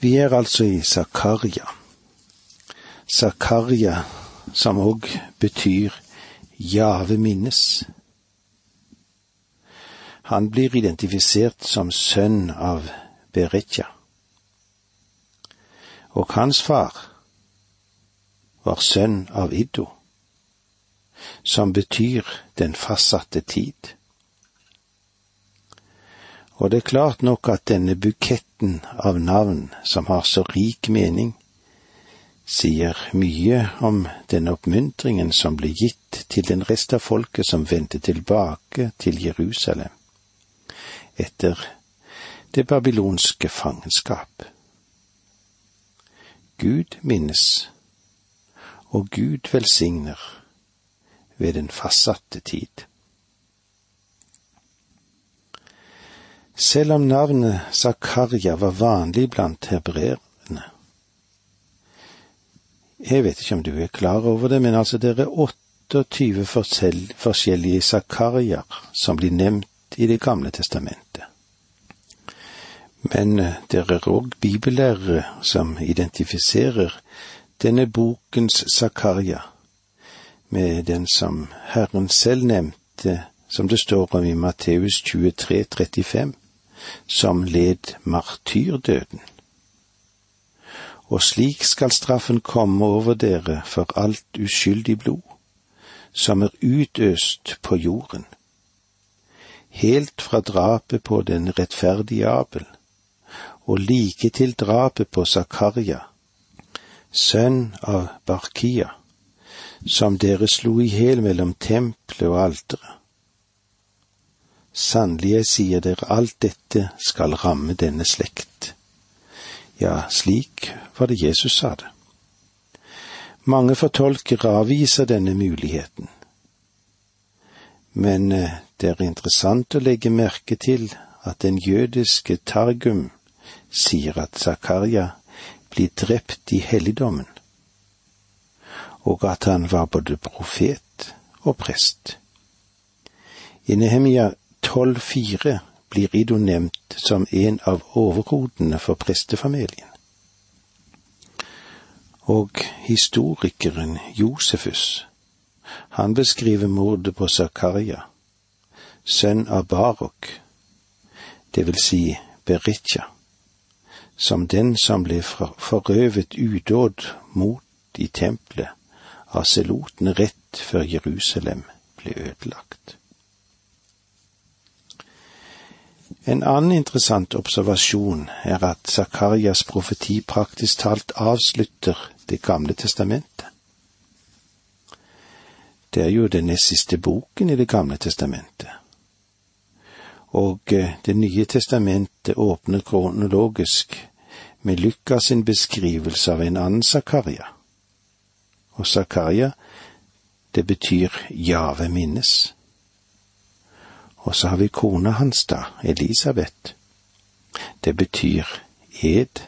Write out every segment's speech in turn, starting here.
Vi er altså i Zakaria. Zakaria, som òg betyr Jave minnes. Han blir identifisert som sønn av Beretja. Og hans far var sønn av Iddo, som betyr den fastsatte tid. Og det er klart nok at denne buketten av navn, som har så rik mening, sier mye om den oppmuntringen som ble gitt til den rest av folket som vendte tilbake til Jerusalem etter det babylonske fangenskap. Gud minnes, og Gud velsigner ved den fastsatte tid. Selv om navnet Zakaria var vanlig blant hebreerne. Jeg vet ikke om du er klar over det, men altså det er 28 forskjellige Zakariaer som blir nevnt i Det gamle testamentet. Men eh, det er òg bibellærere som identifiserer denne bokens Zakaria med den som Herren selv nevnte, som det står om i Matteus 23, 35, som led martyrdøden. Og slik skal straffen komme over dere for alt uskyldig blod, som er utøst på jorden, helt fra drapet på den rettferdige Abel, og like til drapet på Zakaria, sønn av Barkia, som dere slo i hjel mellom tempelet og alteret. Sannelig, jeg sier dere, alt dette skal ramme denne slekt. Ja, slik var det Jesus sa det. Mange fortolkere avviser denne muligheten. Men eh, det er interessant å legge merke til at den jødiske Targum sier at Zakaria blir drept i helligdommen, og at han var både profet og prest. I Nehemia 12,4 blir Ido nevnt som en av overhodene for prestefamilien. Og historikeren Josefus, han beskriver mordet på Zakaria, sønn av Barok, det vil si Beritja, som den som ble forøvet udåd mot i tempelet av selotene rett før Jerusalem ble ødelagt. En annen interessant observasjon er at Zakarias profeti praktisk talt avslutter Det gamle testamentet. Det er jo den nest siste boken i Det gamle testamentet. Og eh, Det nye testamentet åpner kronologisk med Lukas sin beskrivelse av en annen Zakaria. Og Zakaria, det betyr Jave minnes. Og så har vi kona hans, da, Elisabeth. Det betyr ed.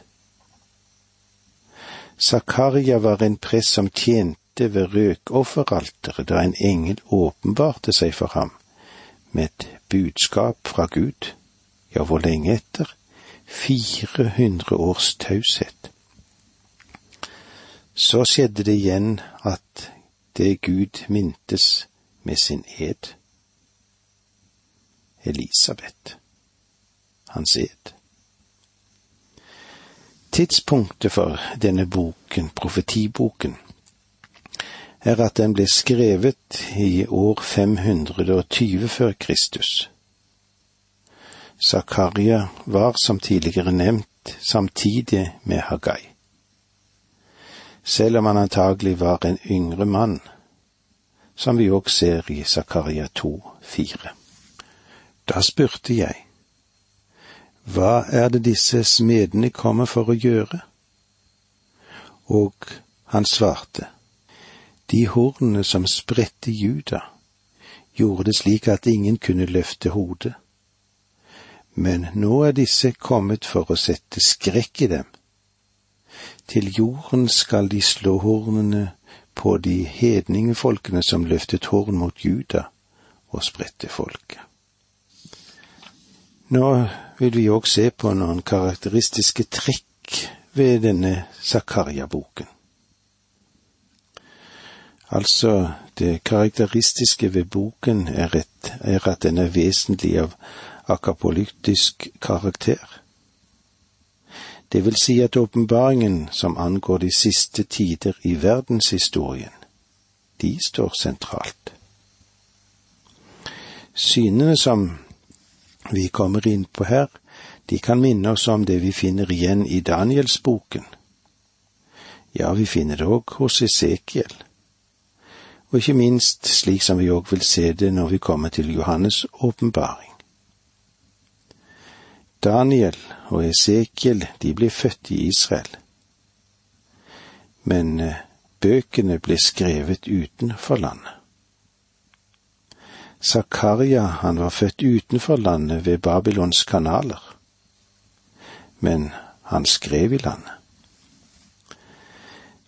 Zakaria var en prest som tjente ved røkofferalteret da en engel åpenbarte seg for ham med et budskap fra Gud. Ja, hvor lenge etter? 400 års taushet. Så skjedde det igjen at det Gud mintes med sin ed. Elisabeth, hans ed. Tidspunktet for denne boken, profetiboken, er at den ble skrevet i år 520 før Kristus. Zakaria var, som tidligere nevnt, samtidig med Hagai. Selv om han antagelig var en yngre mann, som vi òg ser i Zakaria 2, 2,4. Da spurte jeg, hva er det disse smedene kommer for å gjøre? Og han svarte, de hornene som spredte Juda, gjorde det slik at ingen kunne løfte hodet men nå er disse kommet for å sette skrekk i dem. Til jorden skal de slå hornene på de hedningefolkene som løftet horn mot Juda og spredte folket. Nå vil vi òg se på noen karakteristiske trekk ved denne Zakaria-boken. Altså, det karakteristiske ved boken er, et, er at den er vesentlig av akapolytisk karakter. Det vil si at åpenbaringen som angår de siste tider i verdenshistorien, de står sentralt. Synene som vi kommer inn på her, de kan minne oss om det vi finner igjen i Danielsboken. Ja, vi finner det òg hos Esekiel. Og ikke minst slik som vi òg vil se det når vi kommer til Johannes' åpenbaring. Daniel og Esekiel, de ble født i Israel. Men eh, bøkene ble skrevet utenfor landet. Zakaria, han var født utenfor landet ved Babylons kanaler men han skrev i landet.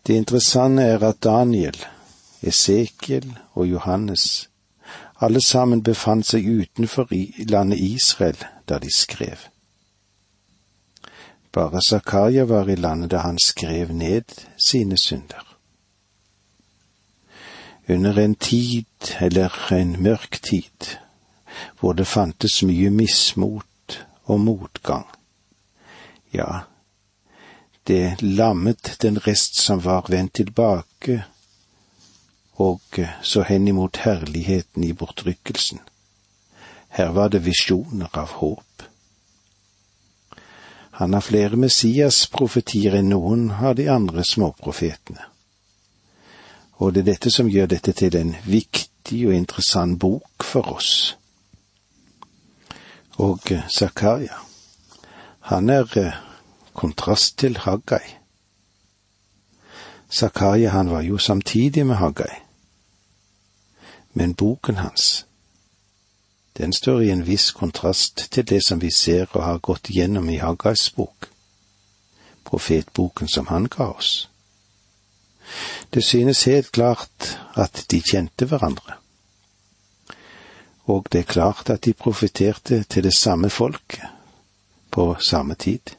Det interessante er at Daniel, Esekiel og Johannes alle sammen befant seg utenfor landet Israel da de skrev. Bare Zakaria var i landet da han skrev ned sine synder. Under en tid, eller en mørk tid, hvor det fantes mye mismot og motgang, ja, det lammet den rest som var vendt tilbake, og så så henimot herligheten i bortrykkelsen. Her var det visjoner av håp. Han har flere Messias-profetier enn noen av de andre småprofetene. Og det er dette som gjør dette til en viktig og interessant bok for oss. Og eh, Zakaria, han er eh, kontrast til Haggai. Zakaria han var jo samtidig med Haggai. Men boken hans, den står i en viss kontrast til det som vi ser og har gått gjennom i Haggais bok, profetboken som han ga oss. Det synes helt klart at de kjente hverandre, og det er klart at de profeterte til det samme folket på samme tid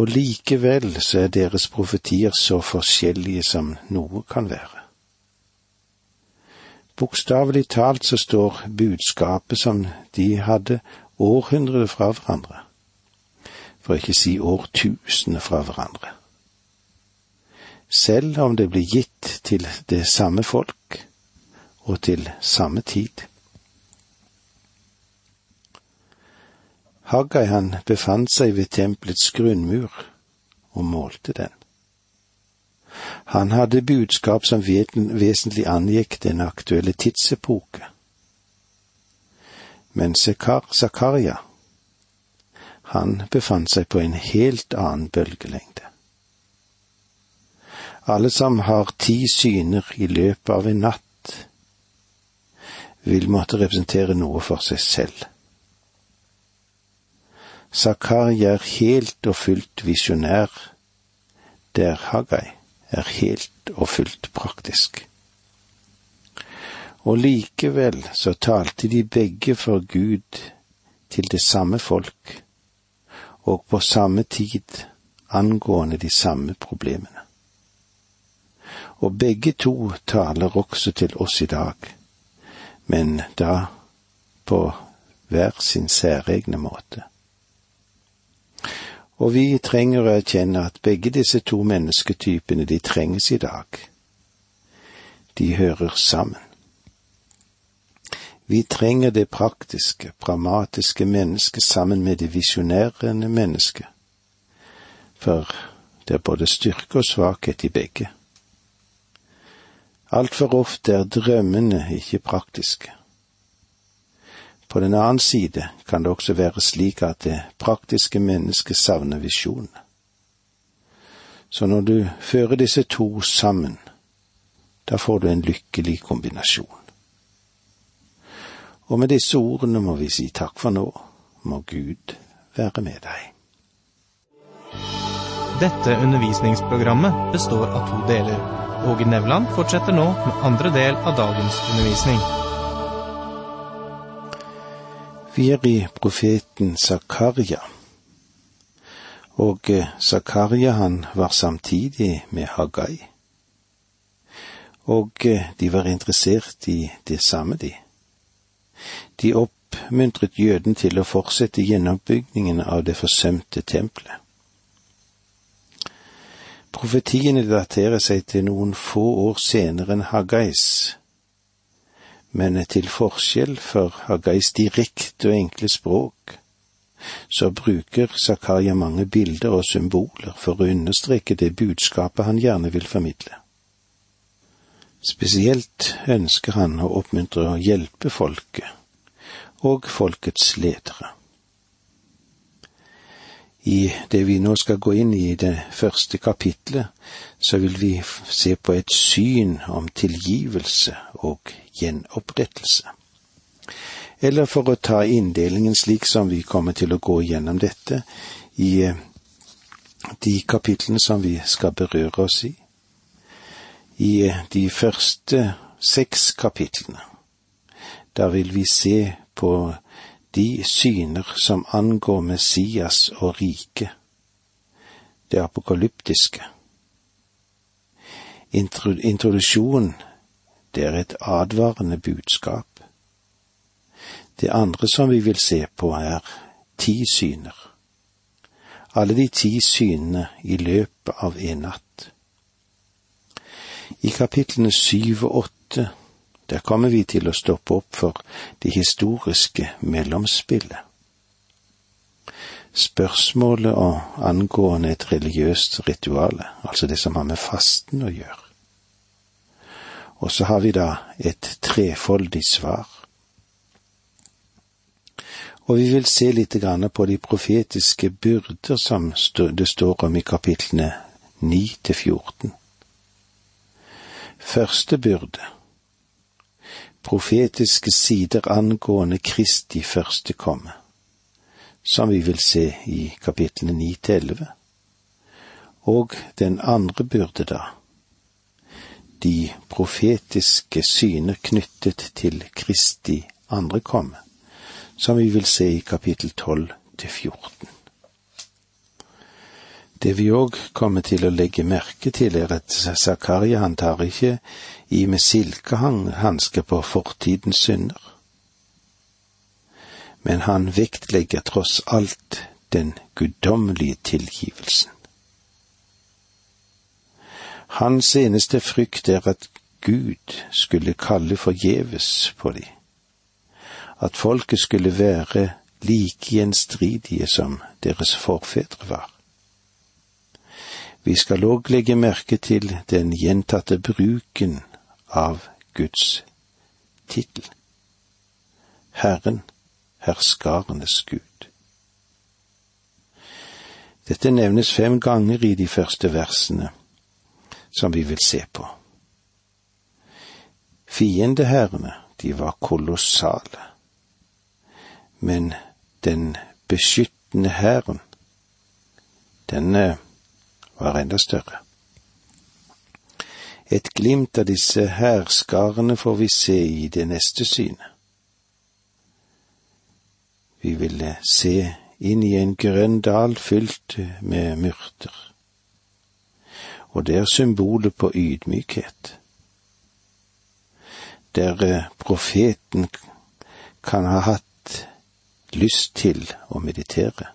og likevel så er deres profetier så forskjellige som noe kan være. Bokstavelig talt så står budskapet som de hadde århundrer fra hverandre, for ikke si årtusener fra hverandre. Selv om det blir gitt til det samme folk og til samme tid. Haggai han befant seg ved tempelets grunnmur og målte den. Han hadde budskap som vesentlig angikk den aktuelle tidsepoke. Men Zakaria, han befant seg på en helt annen bølgelengde. Alle som har ti syner i løpet av en natt, vil måtte representere noe for seg selv. Zakaria er helt og fullt visjonær, der Haggai er helt og fullt praktisk. Og likevel så talte de begge for Gud til det samme folk, og på samme tid angående de samme problemene. Og begge to taler også til oss i dag, men da på hver sin særegne måte. Og vi trenger å erkjenne at begge disse to mennesketypene, de trenges i dag. De hører sammen. Vi trenger det praktiske, pragmatiske mennesket sammen med det visjonærende mennesket, for det er både styrke og svakhet i begge. Altfor ofte er drømmene ikke praktiske. På den annen side kan det også være slik at det praktiske mennesket savner visjon. Så når du fører disse to sammen, da får du en lykkelig kombinasjon. Og med disse ordene må vi si takk for nå, må Gud være med deg. Dette undervisningsprogrammet består av to deler. Åge Nevland fortsetter nå med andre del av dagens undervisning. Vi er i profeten Zakaria, Og eh, Zakaria han var samtidig med Hagai. Og eh, de var interessert i det samme, de. De oppmuntret jøden til å fortsette gjennombygningen av det forsømte tempelet. Profetiene daterer seg til noen få år senere enn Haggais, men til forskjell for Haggais direkte og enkle språk, så bruker Zakaria mange bilder og symboler for å understreke det budskapet han gjerne vil formidle. Spesielt ønsker han å oppmuntre og hjelpe folket, og folkets ledere. I det vi nå skal gå inn i det første kapitlet, så vil vi se på et syn om tilgivelse og gjenopprettelse. Eller for å ta inndelingen slik som vi kommer til å gå gjennom dette i eh, de kapitlene som vi skal berøre oss i. I eh, de første seks kapitlene, da vil vi se på de syner som angår Messias og riket, det apokalyptiske. Introduksjon, det er et advarende budskap. Det andre som vi vil se på, er ti syner. Alle de ti synene i løpet av en natt. I kapitlene syv og åtte der kommer vi til å stoppe opp for det historiske mellomspillet. Spørsmålet og angående et religiøst ritual, altså det som har med fasten å gjøre. Og så har vi da et trefoldig svar. Og vi vil se litt på de profetiske byrder som det står om i kapitlene 9 til 14. Første byrde profetiske sider angående Kristi første komme, som vi vil se i kapitlene ni til elleve. Og den andre burde da, de profetiske syner knyttet til Kristi andre komme, som vi vil se i kapittel tolv til fjorten. Det vi òg kommer til å legge merke til, er at Zakaria han tar ikke i med silkehanske på fortidens synder. Men han vektlegger tross alt den guddommelige tilgivelsen. Hans eneste frykt er at Gud skulle kalle forgjeves på de, at folket skulle være like gjenstridige som deres forfedre var. Vi skal òg legge merke til den gjentatte bruken av Guds tittel. Herren, herskarenes Gud. Dette nevnes fem ganger i de første versene som vi vil se på. Fiendeherrene, de var kolossale, men den beskyttende hæren, den eh, var enda større. Et glimt av disse hærskarene får vi se i det neste synet. Vi vil se inn i en grønn dal fylt med myrter, og det er symbolet på ydmykhet, der eh, profeten kan ha hatt lyst til å meditere.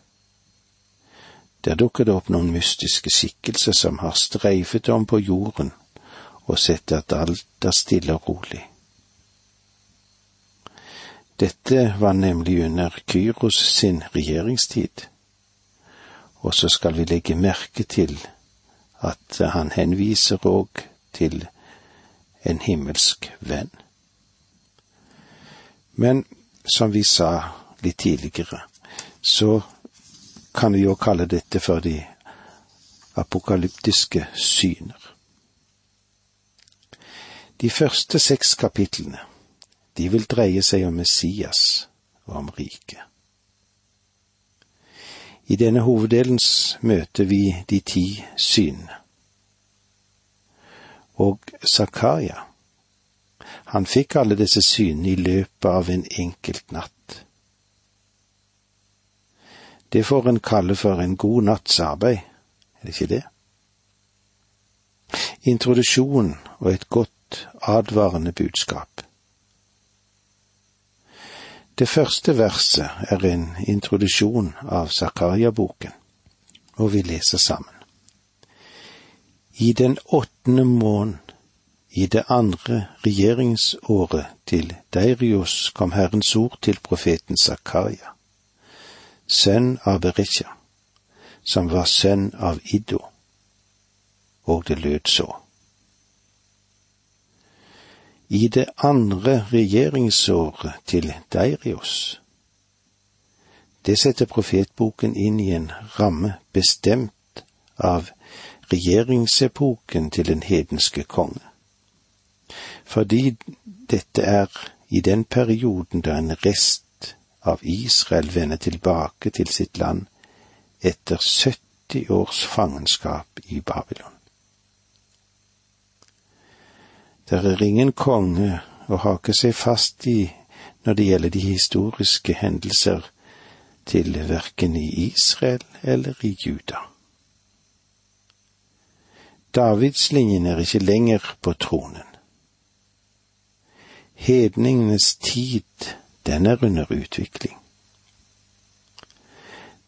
Der dukker det opp noen mystiske skikkelser som har streifet om på jorden og sett at alt er stille og rolig. Dette var nemlig under Kyros sin regjeringstid, og så skal vi legge merke til at han henviser òg til en himmelsk venn. Men som vi sa litt tidligere, så kan vi jo kalle dette for de apokalyptiske syner. De første seks kapitlene, de vil dreie seg om Messias og om riket. I denne hoveddelen møter vi de ti synene. Og Zakaria, han fikk alle disse synene i løpet av en enkelt natt. Det får en kalle for en god natts arbeid, er det ikke det? Introduksjon og et godt advarende budskap. Det første verset er en introduksjon av Zakaria-boken, og vi leser sammen. I den åttende måned i det andre regjeringsåret til Deirios kom Herrens ord til profeten Zakaria, sønn av Berisha, som var sønn av Iddo, og det lød så. I det andre regjeringsåret til Deirios, det setter profetboken inn i en ramme bestemt av regjeringsepoken til den hedenske konge fordi dette er i den perioden da en rest av Israel vende tilbake til sitt land etter 70 års fangenskap i Babylon. Der er ingen konge å hake seg fast i når det gjelder de historiske hendelser til verken i Israel eller i Juda. Davidslinjen er ikke lenger på tronen. Hedningenes tid, den er under utvikling.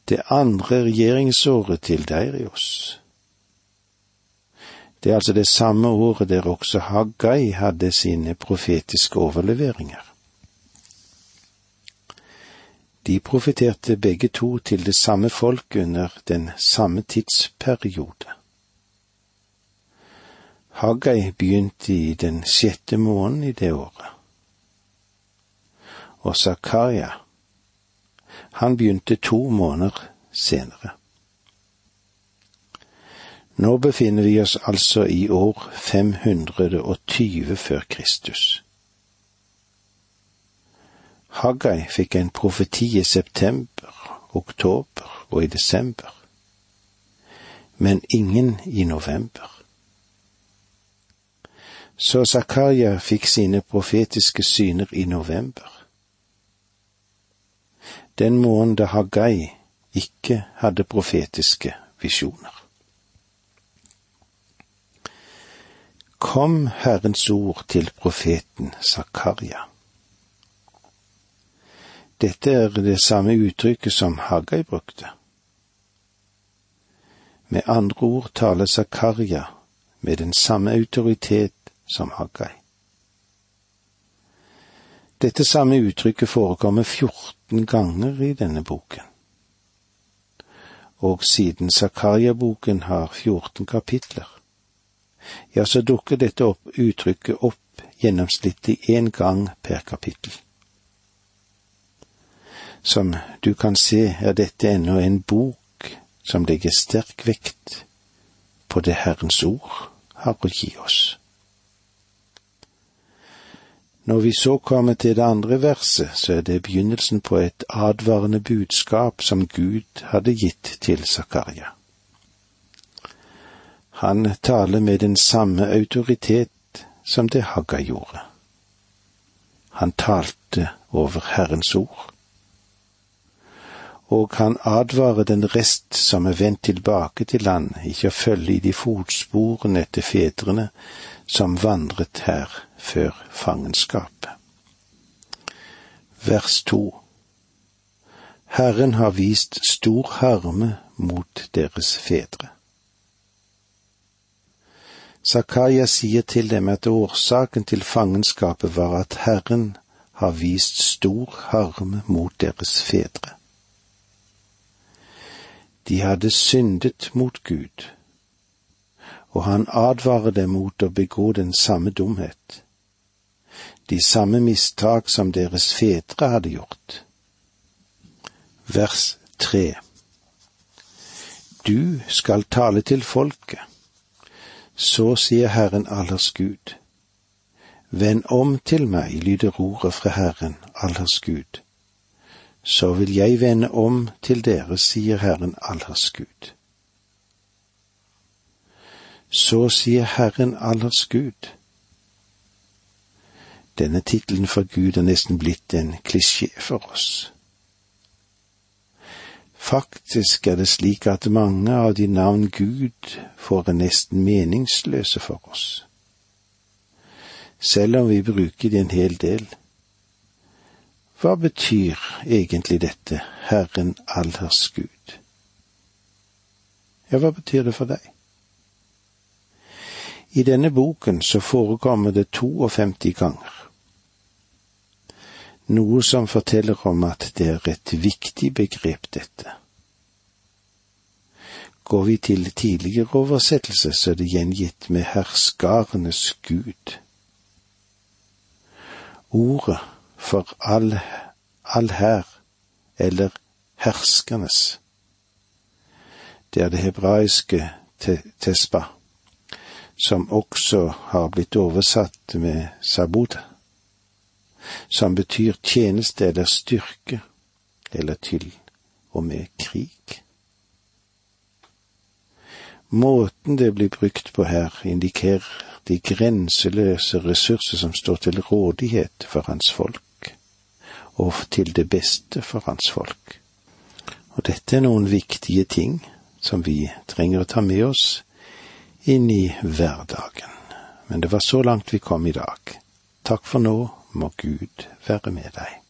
Det andre regjeringsåret til Deirios. Det er altså det samme året der også Haggai hadde sine profetiske overleveringer. De profeterte begge to til det samme folk under den samme tidsperiode. Haggai begynte i den sjette måneden i det året og Zakaria. Han begynte to måneder senere. Nå befinner vi oss altså i år 520 før Kristus. Haggai fikk en profeti i september, oktober og i desember, men ingen i november. Så Zakaria fikk sine profetiske syner i november den måneden da Haggai ikke hadde profetiske visjoner. Kom Herrens ord til profeten Zakaria. Dette er det samme uttrykket som Haggai brukte. Med andre ord taler Zakaria med den samme autoritet som Haggai. Dette samme uttrykket forekommer 14 ganger i denne boken. Og siden Zakaria-boken har 14 kapitler, ja, så dukker dette opp, uttrykket opp gjennomsnittlig én gang per kapittel. Som du kan se, er dette ennå en bok som legger sterk vekt på det Herrens ord har å gi oss. Når vi så kommer til det andre verset, så er det begynnelsen på et advarende budskap som Gud hadde gitt til Zakaria. Han taler med den samme autoritet som det Hagga gjorde. Han talte over Herrens ord. Og han advarer den rest som er vendt tilbake til land, ikke å følge i de fotsporene etter fedrene som vandret her før fangenskapet. Vers to Herren har vist stor harme mot deres fedre. Zakaria sier til dem at årsaken til fangenskapet var at Herren har vist stor harme mot deres fedre. De hadde syndet mot Gud, og han advarer dem mot å begå den samme dumhet de samme mistak som deres fedre hadde gjort. Vers tre Du skal tale til folket. Så sier Herren allers Gud. Vend om til meg, lyder ordet fra Herren allers Gud. Så vil jeg vende om til dere, sier Herren allers Gud. Så sier Herren allers Gud denne tittelen for Gud er nesten blitt en klisjé for oss. Faktisk er det slik at mange av de navn Gud får er nesten meningsløse for oss. Selv om vi bruker de en hel del. Hva betyr egentlig dette, Herren allers Gud? Ja, hva betyr det for deg? I denne boken så forekommer det 52 ganger. Noe som forteller om at det er et viktig begrep, dette. Går vi til tidligere oversettelse, så er det gjengitt med herskarenes Gud. Ordet for all, all hær, eller herskernes, det er det hebraiske tespa, som også har blitt oversatt med sabod, som betyr tjeneste eller styrke, eller til og med krig. Måten det blir brukt på her, indikerer de grenseløse ressurser som står til rådighet for hans folk, og til det beste for hans folk. Og dette er noen viktige ting som vi trenger å ta med oss inn i hverdagen. Men det var så langt vi kom i dag. Takk for nå, må Gud være med deg.